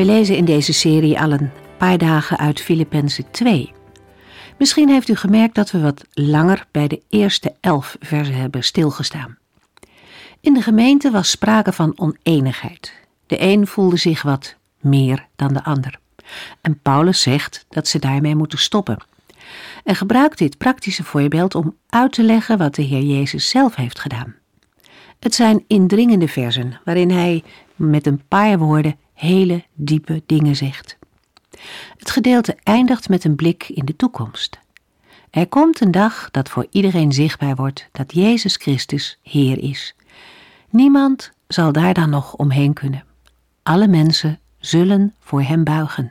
We lezen in deze serie al een paar dagen uit Filippenzen 2. Misschien heeft u gemerkt dat we wat langer bij de eerste elf versen hebben stilgestaan. In de gemeente was sprake van oneenigheid. De een voelde zich wat meer dan de ander. En Paulus zegt dat ze daarmee moeten stoppen. En gebruikt dit praktische voorbeeld om uit te leggen wat de Heer Jezus zelf heeft gedaan. Het zijn indringende versen waarin hij met een paar woorden hele diepe dingen zegt. Het gedeelte eindigt met een blik in de toekomst. Er komt een dag dat voor iedereen zichtbaar wordt dat Jezus Christus Heer is. Niemand zal daar dan nog omheen kunnen. Alle mensen zullen voor Hem buigen.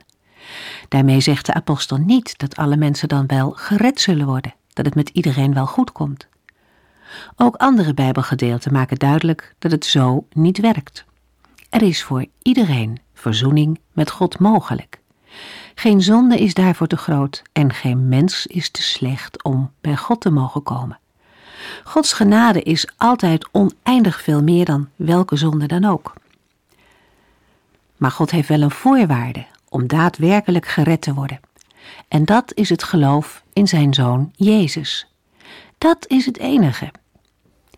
Daarmee zegt de apostel niet dat alle mensen dan wel gered zullen worden, dat het met iedereen wel goed komt. Ook andere Bijbelgedeelten maken duidelijk dat het zo niet werkt. Er is voor iedereen verzoening met God mogelijk. Geen zonde is daarvoor te groot en geen mens is te slecht om bij God te mogen komen. Gods genade is altijd oneindig veel meer dan welke zonde dan ook. Maar God heeft wel een voorwaarde om daadwerkelijk gered te worden. En dat is het geloof in zijn zoon Jezus. Dat is het enige.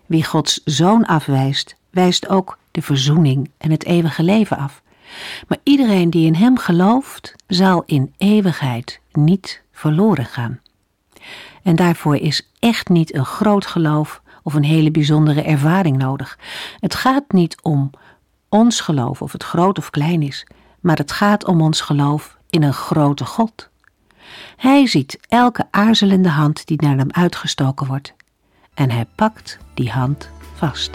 Wie Gods zoon afwijst, wijst ook de verzoening en het eeuwige leven af. Maar iedereen die in Hem gelooft, zal in eeuwigheid niet verloren gaan. En daarvoor is echt niet een groot geloof of een hele bijzondere ervaring nodig. Het gaat niet om ons geloof of het groot of klein is, maar het gaat om ons geloof in een grote God. Hij ziet elke aarzelende hand die naar hem uitgestoken wordt en hij pakt die hand vast.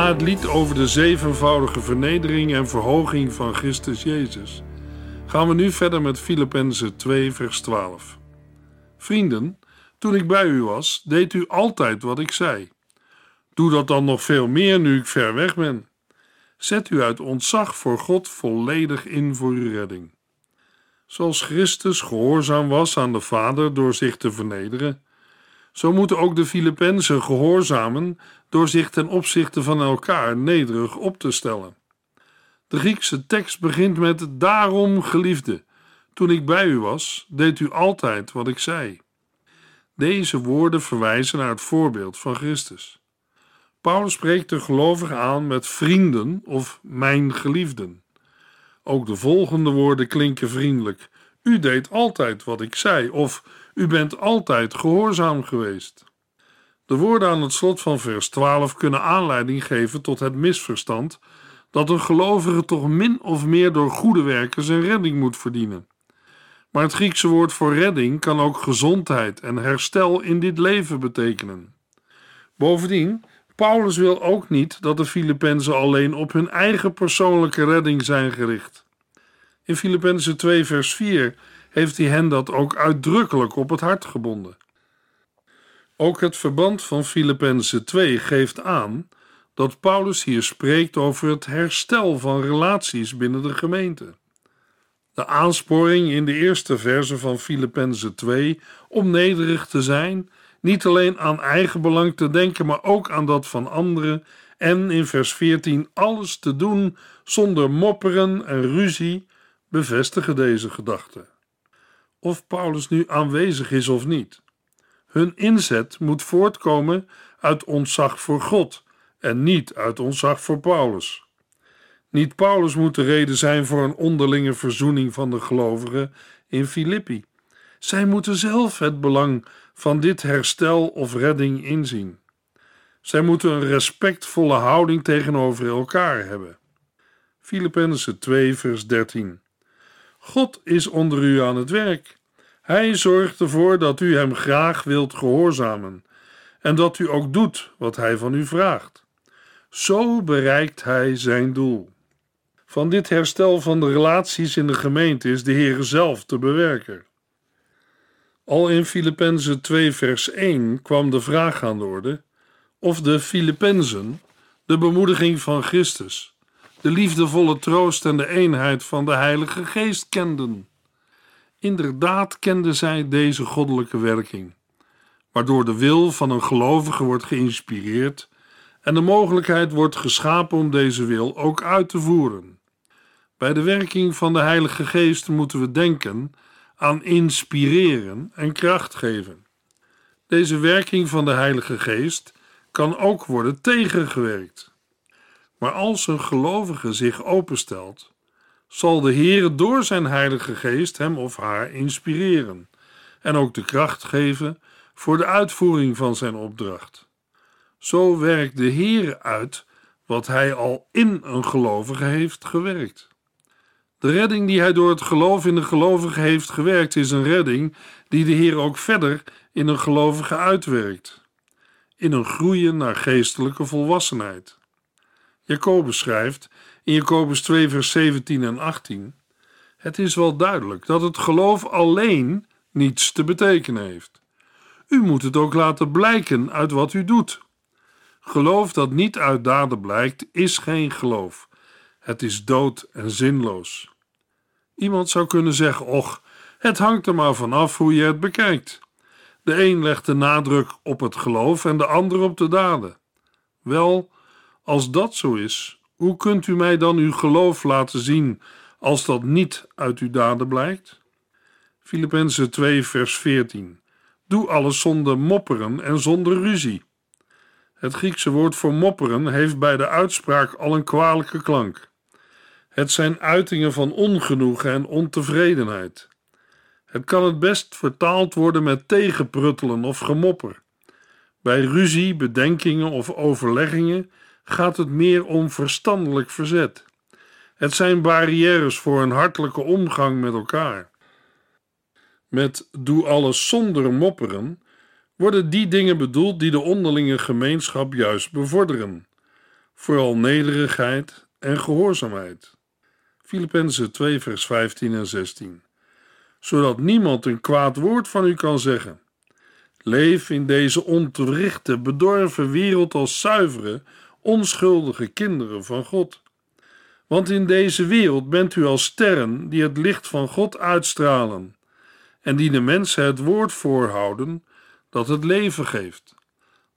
Na het lied over de zevenvoudige vernedering en verhoging van Christus Jezus, gaan we nu verder met Filippenzen 2, vers 12. Vrienden, toen ik bij u was, deed u altijd wat ik zei. Doe dat dan nog veel meer nu ik ver weg ben. Zet u uit ontzag voor God volledig in voor uw redding. Zoals Christus gehoorzaam was aan de Vader door zich te vernederen, zo moeten ook de Filippenzen gehoorzamen door zich ten opzichte van elkaar nederig op te stellen. De Griekse tekst begint met: Daarom, geliefde, toen ik bij u was, deed u altijd wat ik zei. Deze woorden verwijzen naar het voorbeeld van Christus. Paulus spreekt de gelovigen aan met vrienden of mijn geliefden. Ook de volgende woorden klinken vriendelijk. U deed altijd wat ik zei, of u bent altijd gehoorzaam geweest. De woorden aan het slot van vers 12 kunnen aanleiding geven tot het misverstand dat een gelovige toch min of meer door goede werken zijn redding moet verdienen. Maar het Griekse woord voor redding kan ook gezondheid en herstel in dit leven betekenen. Bovendien, Paulus wil ook niet dat de Filippenzen alleen op hun eigen persoonlijke redding zijn gericht. In Filippenzen 2 vers 4 heeft hij hen dat ook uitdrukkelijk op het hart gebonden. Ook het verband van Filippenzen 2 geeft aan dat Paulus hier spreekt over het herstel van relaties binnen de gemeente. De aansporing in de eerste verse van Filippenzen 2 om nederig te zijn, niet alleen aan eigen belang te denken, maar ook aan dat van anderen, en in vers 14 alles te doen zonder mopperen en ruzie, bevestigen deze gedachten. Of Paulus nu aanwezig is of niet. Hun inzet moet voortkomen uit ontzag voor God en niet uit ontzag voor Paulus. Niet Paulus moet de reden zijn voor een onderlinge verzoening van de gelovigen in Filippi. Zij moeten zelf het belang van dit herstel of redding inzien. Zij moeten een respectvolle houding tegenover elkaar hebben. Filippenzen 2, vers 13. God is onder u aan het werk. Hij zorgt ervoor dat u hem graag wilt gehoorzamen en dat u ook doet wat hij van u vraagt. Zo bereikt hij zijn doel. Van dit herstel van de relaties in de gemeente is de Heer zelf te bewerken. Al in Filippenzen 2 vers 1 kwam de vraag aan de orde of de Filippenzen de bemoediging van Christus, de liefdevolle troost en de eenheid van de Heilige Geest kenden. Inderdaad kenden zij deze goddelijke werking, waardoor de wil van een gelovige wordt geïnspireerd en de mogelijkheid wordt geschapen om deze wil ook uit te voeren. Bij de werking van de Heilige Geest moeten we denken aan inspireren en kracht geven. Deze werking van de Heilige Geest kan ook worden tegengewerkt. Maar als een gelovige zich openstelt, zal de Heer door zijn Heilige Geest hem of haar inspireren en ook de kracht geven voor de uitvoering van zijn opdracht. Zo werkt de Heer uit wat hij al in een gelovige heeft gewerkt. De redding die hij door het geloof in de gelovige heeft gewerkt, is een redding die de Heer ook verder in een gelovige uitwerkt. In een groeien naar geestelijke volwassenheid. Jacobus schrijft in Jacobus 2, vers 17 en 18: Het is wel duidelijk dat het geloof alleen niets te betekenen heeft. U moet het ook laten blijken uit wat u doet. Geloof dat niet uit daden blijkt, is geen geloof. Het is dood en zinloos. Iemand zou kunnen zeggen: Och, het hangt er maar vanaf hoe je het bekijkt. De een legt de nadruk op het geloof en de ander op de daden. Wel, als dat zo is, hoe kunt u mij dan uw geloof laten zien als dat niet uit uw daden blijkt? Filippenzen 2, vers 14. Doe alles zonder mopperen en zonder ruzie. Het Griekse woord voor mopperen heeft bij de uitspraak al een kwalijke klank. Het zijn uitingen van ongenoegen en ontevredenheid. Het kan het best vertaald worden met tegenpruttelen of gemopper. Bij ruzie, bedenkingen of overleggingen gaat het meer om verstandelijk verzet. Het zijn barrières voor een hartelijke omgang met elkaar. Met doe alles zonder mopperen worden die dingen bedoeld die de onderlinge gemeenschap juist bevorderen, vooral nederigheid en gehoorzaamheid. Filippenzen 2, vers 15 en 16. Zodat niemand een kwaad woord van u kan zeggen. Leef in deze ontwrichte, bedorven wereld als zuivere, onschuldige kinderen van God. Want in deze wereld bent u als sterren die het licht van God uitstralen en die de mensen het woord voorhouden dat het leven geeft.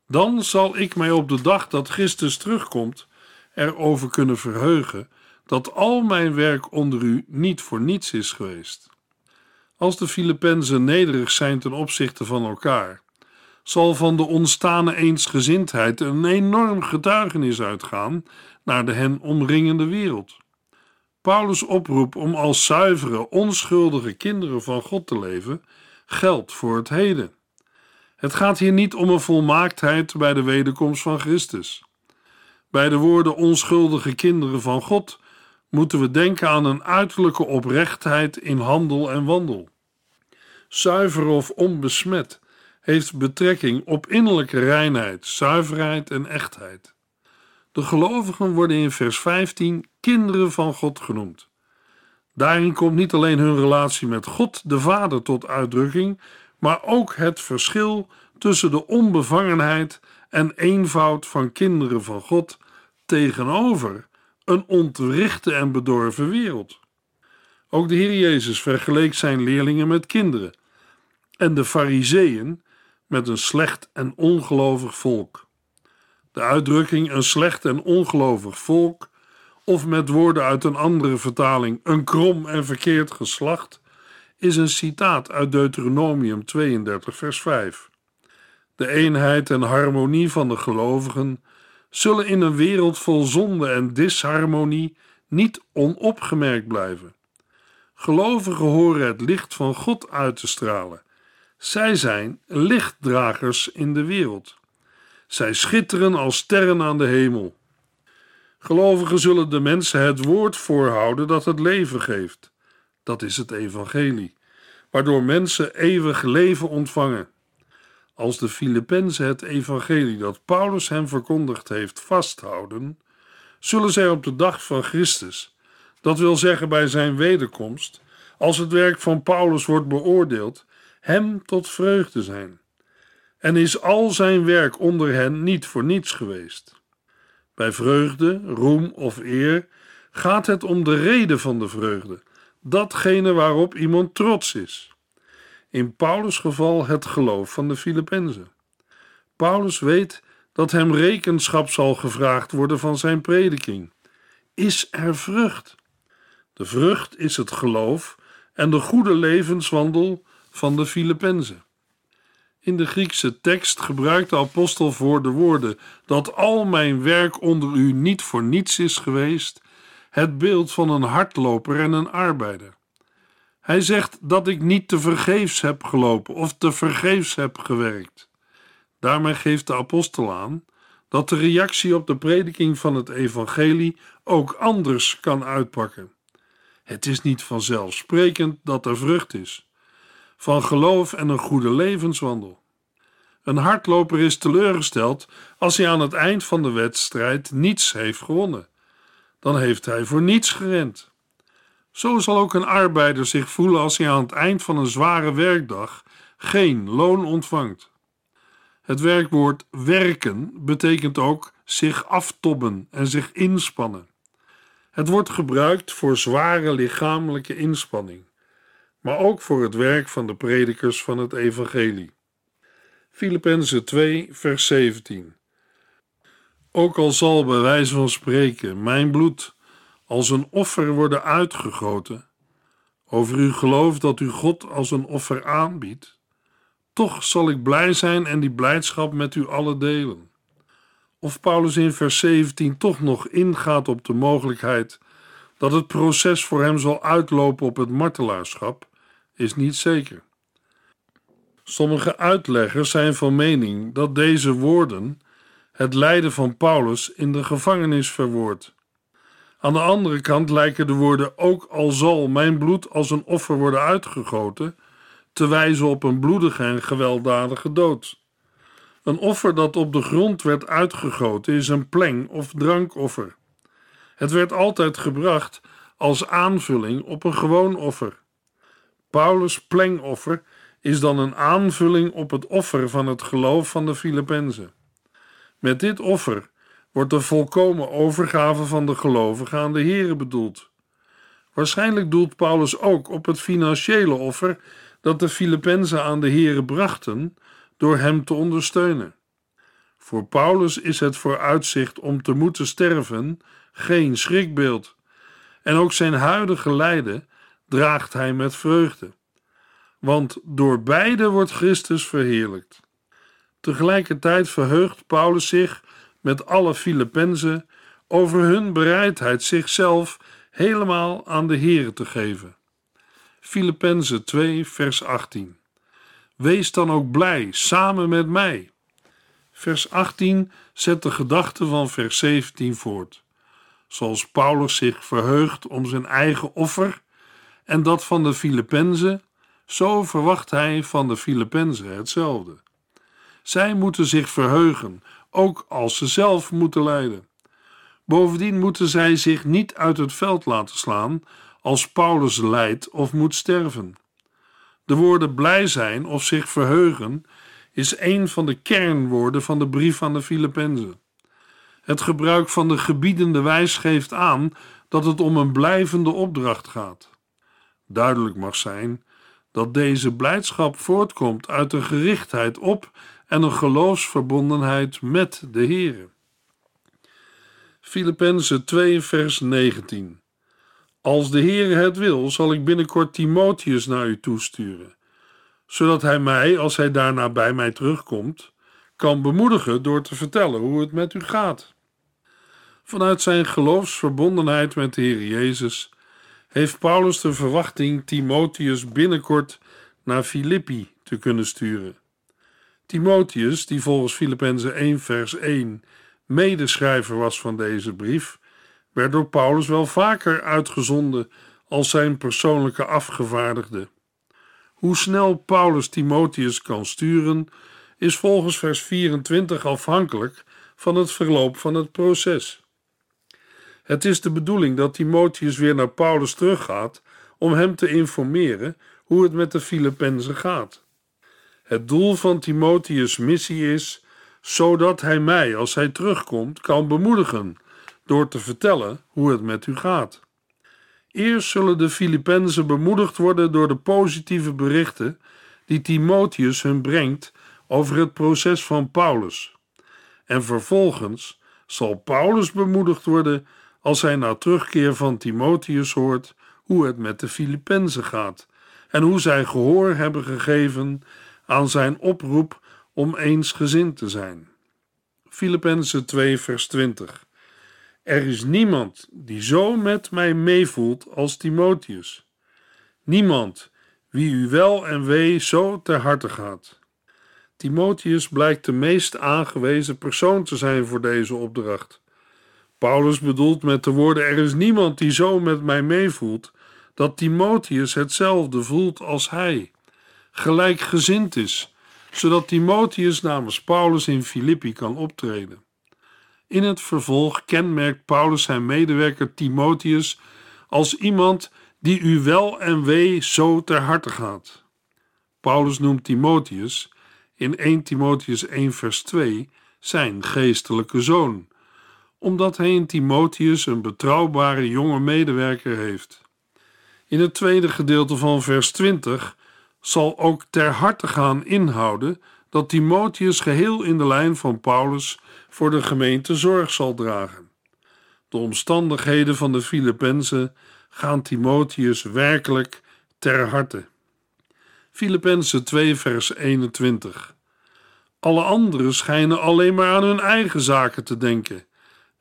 Dan zal ik mij op de dag dat Christus terugkomt erover kunnen verheugen dat al mijn werk onder u niet voor niets is geweest. Als de Filippenzen nederig zijn ten opzichte van elkaar, zal van de ontstane eensgezindheid een enorm getuigenis uitgaan naar de hen omringende wereld. Paulus' oproep om als zuivere, onschuldige kinderen van God te leven geldt voor het heden. Het gaat hier niet om een volmaaktheid bij de wederkomst van Christus. Bij de woorden onschuldige kinderen van God moeten we denken aan een uiterlijke oprechtheid in handel en wandel. Zuiver of onbesmet heeft betrekking op innerlijke reinheid, zuiverheid en echtheid. De gelovigen worden in vers 15 kinderen van God genoemd. Daarin komt niet alleen hun relatie met God, de Vader, tot uitdrukking, maar ook het verschil tussen de onbevangenheid en eenvoud van kinderen van God tegenover een ontwrichte en bedorven wereld. Ook de Heer Jezus vergeleek zijn leerlingen met kinderen en de Fariseeën met een slecht en ongelovig volk. De uitdrukking een slecht en ongelovig volk, of met woorden uit een andere vertaling een krom en verkeerd geslacht, is een citaat uit Deuteronomium 32, vers 5. de eenheid en harmonie van de gelovigen zullen in een wereld vol zonde en disharmonie niet onopgemerkt blijven. Gelovigen horen het licht van God uit te stralen. Zij zijn lichtdragers in de wereld. Zij schitteren als sterren aan de hemel. Gelovigen zullen de mensen het woord voorhouden dat het leven geeft. Dat is het evangelie, waardoor mensen eeuwig leven ontvangen. Als de Filippenzen het evangelie dat Paulus hen verkondigd heeft vasthouden, zullen zij op de dag van Christus, dat wil zeggen bij zijn wederkomst, als het werk van Paulus wordt beoordeeld, hem tot vreugde zijn. En is al zijn werk onder hen niet voor niets geweest. Bij vreugde, roem of eer gaat het om de reden van de vreugde, datgene waarop iemand trots is. In Paulus' geval het geloof van de Filippenzen. Paulus weet dat hem rekenschap zal gevraagd worden van zijn prediking. Is er vrucht? De vrucht is het geloof en de goede levenswandel van de Filippenzen. In de Griekse tekst gebruikt de apostel voor de woorden dat al mijn werk onder u niet voor niets is geweest, het beeld van een hardloper en een arbeider. Hij zegt dat ik niet te vergeefs heb gelopen of te vergeefs heb gewerkt. Daarmee geeft de apostel aan dat de reactie op de prediking van het evangelie ook anders kan uitpakken. Het is niet vanzelfsprekend dat er vrucht is van geloof en een goede levenswandel. Een hardloper is teleurgesteld als hij aan het eind van de wedstrijd niets heeft gewonnen. Dan heeft hij voor niets gerend. Zo zal ook een arbeider zich voelen als hij aan het eind van een zware werkdag geen loon ontvangt. Het werkwoord werken betekent ook zich aftobben en zich inspannen. Het wordt gebruikt voor zware lichamelijke inspanning, maar ook voor het werk van de predikers van het evangelie. Filippenzen 2, vers 17. Ook al zal bij wijze van spreken mijn bloed als een offer worden uitgegoten, over uw geloof dat u God als een offer aanbiedt, toch zal ik blij zijn en die blijdschap met u allen delen. Of Paulus in vers 17 toch nog ingaat op de mogelijkheid dat het proces voor hem zal uitlopen op het martelaarschap, is niet zeker. Sommige uitleggers zijn van mening dat deze woorden het lijden van Paulus in de gevangenis verwoord. Aan de andere kant lijken de woorden ook al zal mijn bloed als een offer worden uitgegoten, te wijzen op een bloedige en gewelddadige dood. Een offer dat op de grond werd uitgegoten is een pleng- of drankoffer. Het werd altijd gebracht als aanvulling op een gewoon offer. Paulus' plengoffer is dan een aanvulling op het offer van het geloof van de Filippenzen. Met dit offer wordt de volkomen overgave van de gelovigen aan de Here bedoeld. Waarschijnlijk doelt Paulus ook op het financiële offer dat de Filippenzen aan de Here brachten door hem te ondersteunen. Voor Paulus is het vooruitzicht om te moeten sterven geen schrikbeeld. En ook zijn huidige lijden draagt hij met vreugde. Want door beide wordt Christus verheerlijkt. Tegelijkertijd verheugt Paulus zich met alle Filippenzen over hun bereidheid zichzelf helemaal aan de Here te geven. Filippenzen 2, vers 18. Wees dan ook blij samen met mij. Vers 18 zet de gedachte van vers 17 voort. Zoals Paulus zich verheugt om zijn eigen offer en dat van de Filippenzen, zo verwacht hij van de Filippenzen hetzelfde. Zij moeten zich verheugen, ook als ze zelf moeten lijden. Bovendien moeten zij zich niet uit het veld laten slaan als Paulus lijdt of moet sterven. De woorden blij zijn of zich verheugen is een van de kernwoorden van de brief aan de Filippenzen. Het gebruik van de gebiedende wijs geeft aan dat het om een blijvende opdracht gaat. Duidelijk mag zijn dat deze blijdschap voortkomt uit een gerichtheid op en een geloofsverbondenheid met de Heere. Filippenzen 2 vers 19 Als de Heere het wil, zal ik binnenkort Timotheus naar u toesturen, zodat hij mij, als hij daarna bij mij terugkomt, kan bemoedigen door te vertellen hoe het met u gaat. Vanuit zijn geloofsverbondenheid met de Heer Jezus heeft Paulus de verwachting Timotheus binnenkort naar Filippi te kunnen sturen. Timotheus, die volgens Filippenzen 1 vers 1 medeschrijver was van deze brief, werd door Paulus wel vaker uitgezonden als zijn persoonlijke afgevaardigde. Hoe snel Paulus Timotheus kan sturen, is volgens vers 24 afhankelijk van het verloop van het proces. Het is de bedoeling dat Timotheus weer naar Paulus teruggaat om hem te informeren hoe het met de Filippenzen gaat. Het doel van Timotheus' missie is zodat hij mij, als hij terugkomt, kan bemoedigen door te vertellen hoe het met u gaat. Eerst zullen de Filippenzen bemoedigd worden door de positieve berichten die Timotheus hun brengt over het proces van Paulus. En vervolgens zal Paulus bemoedigd worden als hij na terugkeer van Timotheus hoort hoe het met de Filippenzen gaat en hoe zij gehoor hebben gegeven aan zijn oproep om eensgezind te zijn. Filippenzen 2 vers 20 Er is niemand die zo met mij meevoelt als Timotheus. Niemand wie u wel en wee zo ter harte gaat. Timotheus blijkt de meest aangewezen persoon te zijn voor deze opdracht. Paulus bedoelt met de woorden: Er is niemand die zo met mij meevoelt, dat Timotheus hetzelfde voelt als hij, gelijkgezind is, zodat Timotheus namens Paulus in Filippi kan optreden. In het vervolg kenmerkt Paulus zijn medewerker Timotheus als iemand die u wel en wee zo ter harte gaat. Paulus noemt Timotheus in 1 Timotheus 1 vers 2 zijn geestelijke zoon omdat hij in Timotheus een betrouwbare jonge medewerker heeft. In het tweede gedeelte van vers 20 zal ook ter harte gaan inhouden dat Timotheus geheel in de lijn van Paulus voor de gemeente zorg zal dragen. De omstandigheden van de Filippenzen gaan Timotheus werkelijk ter harte. Filippenzen 2 vers 21 Alle anderen schijnen alleen maar aan hun eigen zaken te denken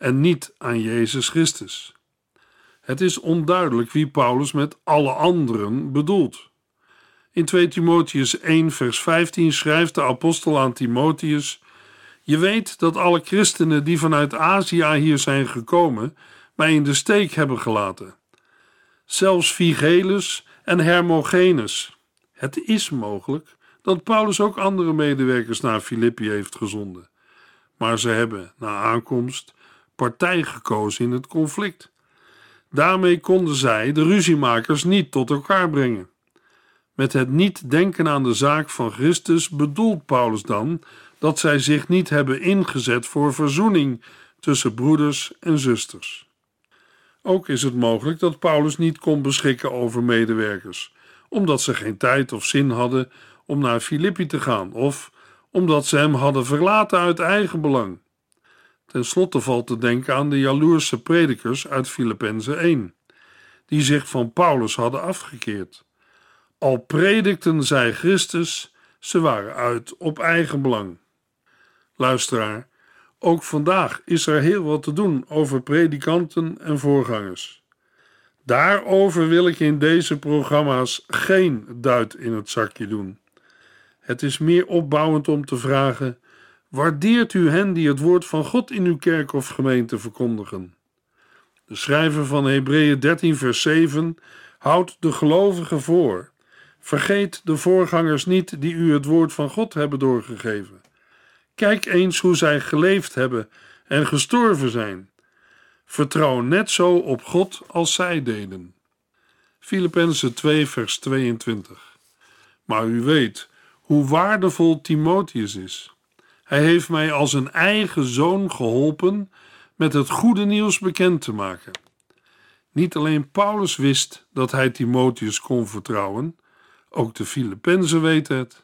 en niet aan Jezus Christus. Het is onduidelijk wie Paulus met alle anderen bedoelt. In 2 Timotheus 1, vers 15 schrijft de apostel aan Timotheus: Je weet dat alle christenen die vanuit Azië hier zijn gekomen, mij in de steek hebben gelaten. Zelfs Vigelus en Hermogenes. Het is mogelijk dat Paulus ook andere medewerkers naar Filippi heeft gezonden. Maar ze hebben, na aankomst, partij gekozen in het conflict. Daarmee konden zij, de ruziemakers, niet tot elkaar brengen. Met het niet denken aan de zaak van Christus bedoelt Paulus dan dat zij zich niet hebben ingezet voor verzoening tussen broeders en zusters. Ook is het mogelijk dat Paulus niet kon beschikken over medewerkers, omdat ze geen tijd of zin hadden om naar Filippi te gaan, of omdat ze hem hadden verlaten uit eigen belang. Ten slotte valt te denken aan de jaloerse predikers uit Filippenzen 1, die zich van Paulus hadden afgekeerd. Al predikten zij Christus, ze waren uit op eigen belang. Luisteraar, ook vandaag is er heel wat te doen over predikanten en voorgangers. Daarover wil ik in deze programma's geen duit in het zakje doen. Het is meer opbouwend om te vragen: Waardeert u hen die het woord van God in uw kerk of gemeente verkondigen? De schrijver van Hebreeën 13, vers 7 houdt de gelovigen voor. Vergeet de voorgangers niet die u het woord van God hebben doorgegeven. Kijk eens hoe zij geleefd hebben en gestorven zijn. Vertrouw net zo op God als zij deden. Filippenzen 2, vers 22. Maar u weet hoe waardevol Timotheus is. Hij heeft mij als een eigen zoon geholpen met het goede nieuws bekend te maken. Niet alleen Paulus wist dat hij Timotheus kon vertrouwen, ook de Filippenzen weten het.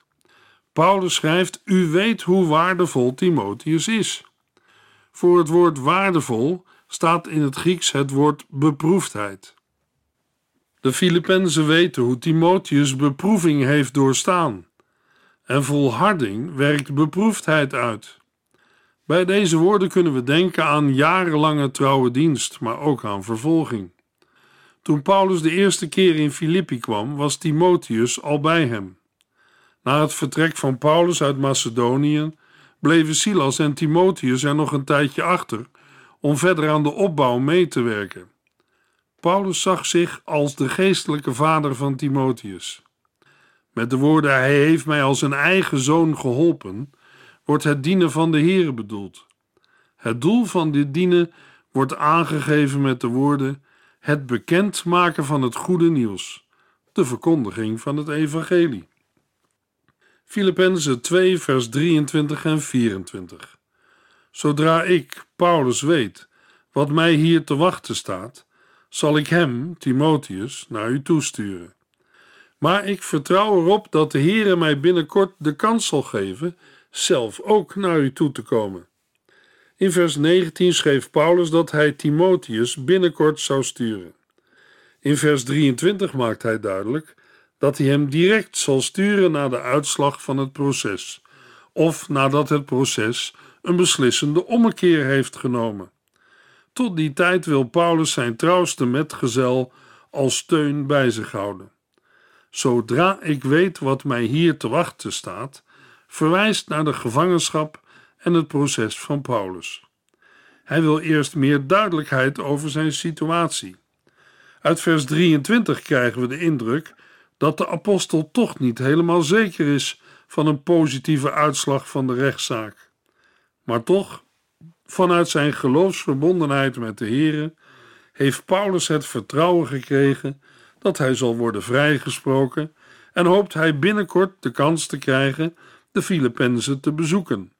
Paulus schrijft: U weet hoe waardevol Timotheus is. Voor het woord waardevol staat in het Grieks het woord beproefdheid. De Filippenzen weten hoe Timotheus beproeving heeft doorstaan en volharding werkt beproefdheid uit. Bij deze woorden kunnen we denken aan jarenlange trouwe dienst, maar ook aan vervolging. Toen Paulus de eerste keer in Filippi kwam, was Timotheus al bij hem. Na het vertrek van Paulus uit Macedonië bleven Silas en Timotheus er nog een tijdje achter om verder aan de opbouw mee te werken. Paulus zag zich als de geestelijke vader van Timotheus. Met de woorden: Hij heeft mij als een eigen zoon geholpen, wordt het dienen van de Here bedoeld. Het doel van dit dienen wordt aangegeven met de woorden: het bekendmaken van het goede nieuws, de verkondiging van het evangelie. Filippenzen 2 vers 23 en 24 Zodra ik, Paulus, weet wat mij hier te wachten staat, zal ik hem, Timotheus, naar u toesturen. Maar ik vertrouw erop dat de Heere mij binnenkort de kans zal geven zelf ook naar u toe te komen. In vers 19 schreef Paulus dat hij Timotheus binnenkort zou sturen. In vers 23 maakt hij duidelijk dat hij hem direct zal sturen na de uitslag van het proces, of nadat het proces een beslissende ommekeer heeft genomen. Tot die tijd wil Paulus zijn trouwste metgezel als steun bij zich houden. Zodra ik weet wat mij hier te wachten staat, verwijst naar de gevangenschap en het proces van Paulus. Hij wil eerst meer duidelijkheid over zijn situatie. Uit vers 23 krijgen we de indruk dat de apostel toch niet helemaal zeker is van een positieve uitslag van de rechtszaak. Maar toch, vanuit zijn geloofsverbondenheid met de Here, heeft Paulus het vertrouwen gekregen dat hij zal worden vrijgesproken en hoopt hij binnenkort de kans te krijgen de Filippenzen te bezoeken.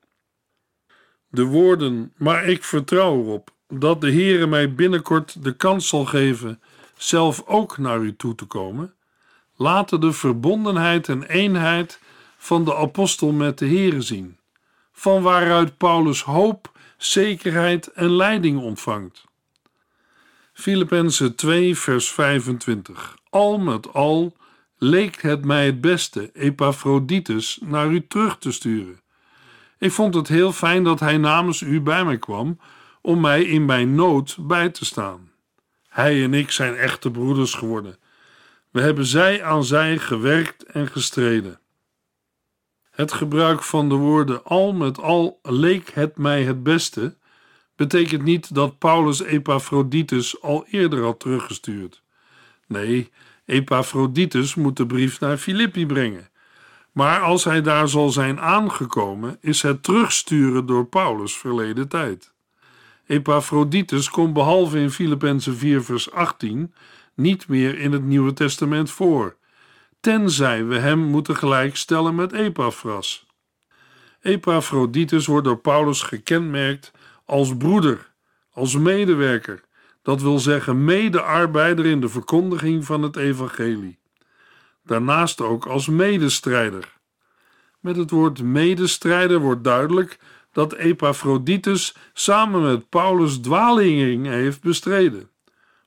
De woorden, maar ik vertrouw erop dat de Heere mij binnenkort de kans zal geven zelf ook naar u toe te komen, laten de verbondenheid en eenheid van de apostel met de Heere zien, van waaruit Paulus hoop, zekerheid en leiding ontvangt. Filippenzen 2 vers 25 Al met al leek het mij het beste Epaphroditus naar u terug te sturen. Ik vond het heel fijn dat hij namens u bij mij kwam om mij in mijn nood bij te staan. Hij en ik zijn echte broeders geworden. We hebben zij aan zij gewerkt en gestreden. Het gebruik van de woorden al met al leek het mij het beste betekent niet dat Paulus Epaphroditus al eerder had teruggestuurd. Nee, Epaphroditus moet de brief naar Filippi brengen. Maar als hij daar zal zijn aangekomen, is het terugsturen door Paulus verleden tijd. Epaphroditus komt behalve in Filippenzen 4 vers 18 niet meer in het Nieuwe Testament voor, tenzij we hem moeten gelijkstellen met Epaphras. Epaphroditus wordt door Paulus gekenmerkt als broeder, als medewerker, dat wil zeggen medearbeider in de verkondiging van het evangelie. Daarnaast ook als medestrijder. Met het woord medestrijder wordt duidelijk dat Epaphroditus samen met Paulus dwalingen heeft bestreden,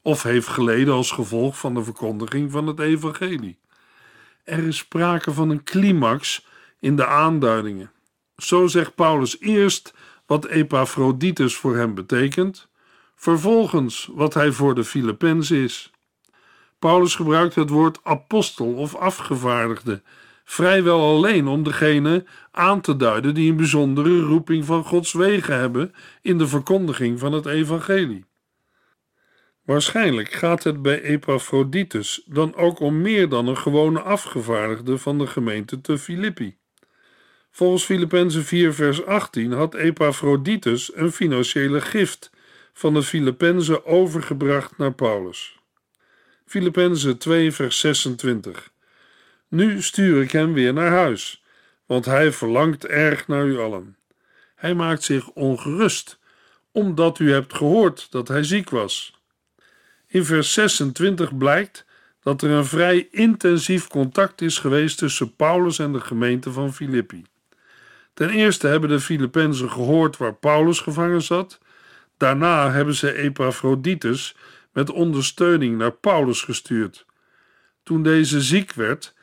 of heeft geleden als gevolg van de verkondiging van het evangelie. Er is sprake van een climax in de aanduidingen. Zo zegt Paulus eerst wat Epaphroditus voor hem betekent, vervolgens wat hij voor de Filippenzen is. Paulus gebruikt het woord apostel of afgevaardigde vrijwel alleen om degene aan te duiden die een bijzondere roeping van Gods wegen hebben in de verkondiging van het evangelie. Waarschijnlijk gaat het bij Epaphroditus dan ook om meer dan een gewone afgevaardigde van de gemeente te Filippi. Volgens Filippenzen 4 vers 18 had Epaphroditus een financiële gift van de Filippenzen overgebracht naar Paulus. Filippenzen 2 vers 26 Nu stuur ik hem weer naar huis, want hij verlangt erg naar u allen. Hij maakt zich ongerust, omdat u hebt gehoord dat hij ziek was. In vers 26 blijkt dat er een vrij intensief contact is geweest tussen Paulus en de gemeente van Filippi. Ten eerste hebben de Filippenzen gehoord waar Paulus gevangen zat. Daarna hebben ze Epaphroditus met ondersteuning naar Paulus gestuurd. Toen deze ziek werd,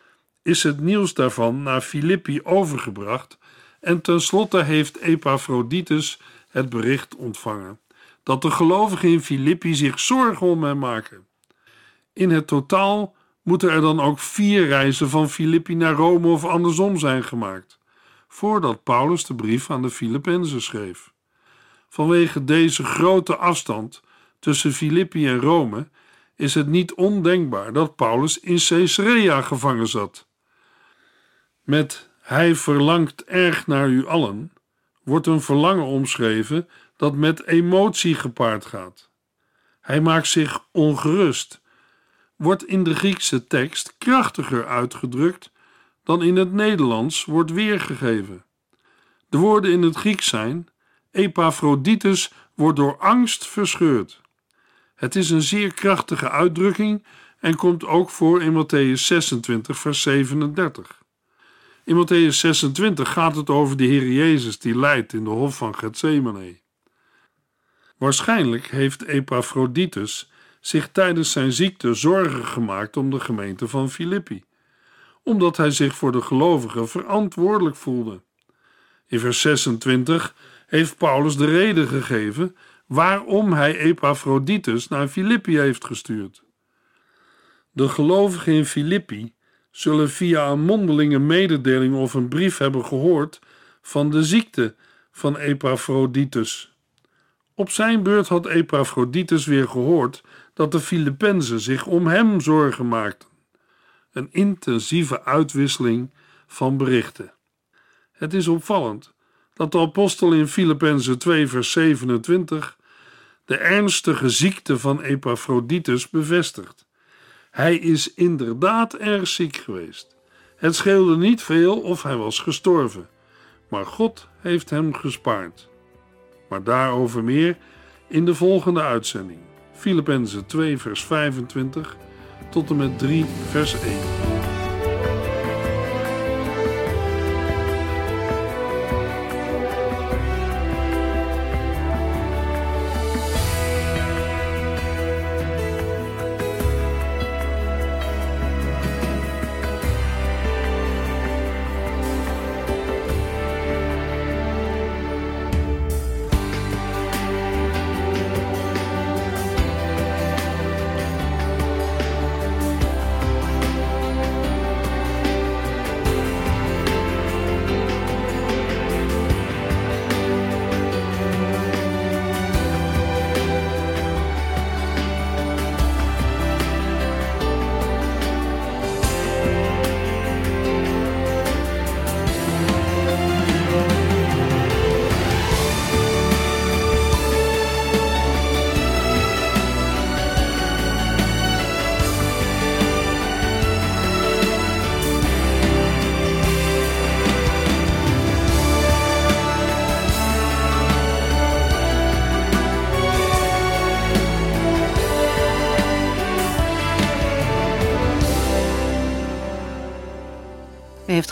is het nieuws daarvan naar Filippi overgebracht en tenslotte heeft Epaphroditus het bericht ontvangen dat de gelovigen in Filippi zich zorgen om hem maken. In het totaal moeten er dan ook vier reizen van Filippi naar Rome of andersom zijn gemaakt, voordat Paulus de brief aan de Filippenzen schreef. Vanwege deze grote afstand tussen Filippi en Rome is het niet ondenkbaar dat Paulus in Caesarea gevangen zat. Met hij verlangt erg naar u allen wordt een verlangen omschreven dat met emotie gepaard gaat. Hij maakt zich ongerust, wordt in de Griekse tekst krachtiger uitgedrukt dan in het Nederlands wordt weergegeven. De woorden in het Grieks zijn: Epaphroditus wordt door angst verscheurd. Het is een zeer krachtige uitdrukking en komt ook voor in Matthäus 26, vers 37. In Matthäus 26 gaat het over de Heer Jezus die lijdt in de hof van Gethsemane. Waarschijnlijk heeft Epaphroditus zich tijdens zijn ziekte zorgen gemaakt om de gemeente van Filippi, omdat hij zich voor de gelovigen verantwoordelijk voelde. In vers 26 heeft Paulus de reden gegeven waarom hij Epaphroditus naar Filippi heeft gestuurd. De gelovigen in Filippi zullen via een mondelinge mededeling of een brief hebben gehoord van de ziekte van Epaphroditus. Op zijn beurt had Epaphroditus weer gehoord dat de Filippenzen zich om hem zorgen maakten. Een intensieve uitwisseling van berichten. Het is opvallend dat de apostel in Filippenzen 2 vers 27 de ernstige ziekte van Epaphroditus bevestigt. Hij is inderdaad erg ziek geweest. Het scheelde niet veel of hij was gestorven, maar God heeft hem gespaard. Maar daarover meer in de volgende uitzending. Filippenzen 2 vers 25 tot en met 3 vers 1.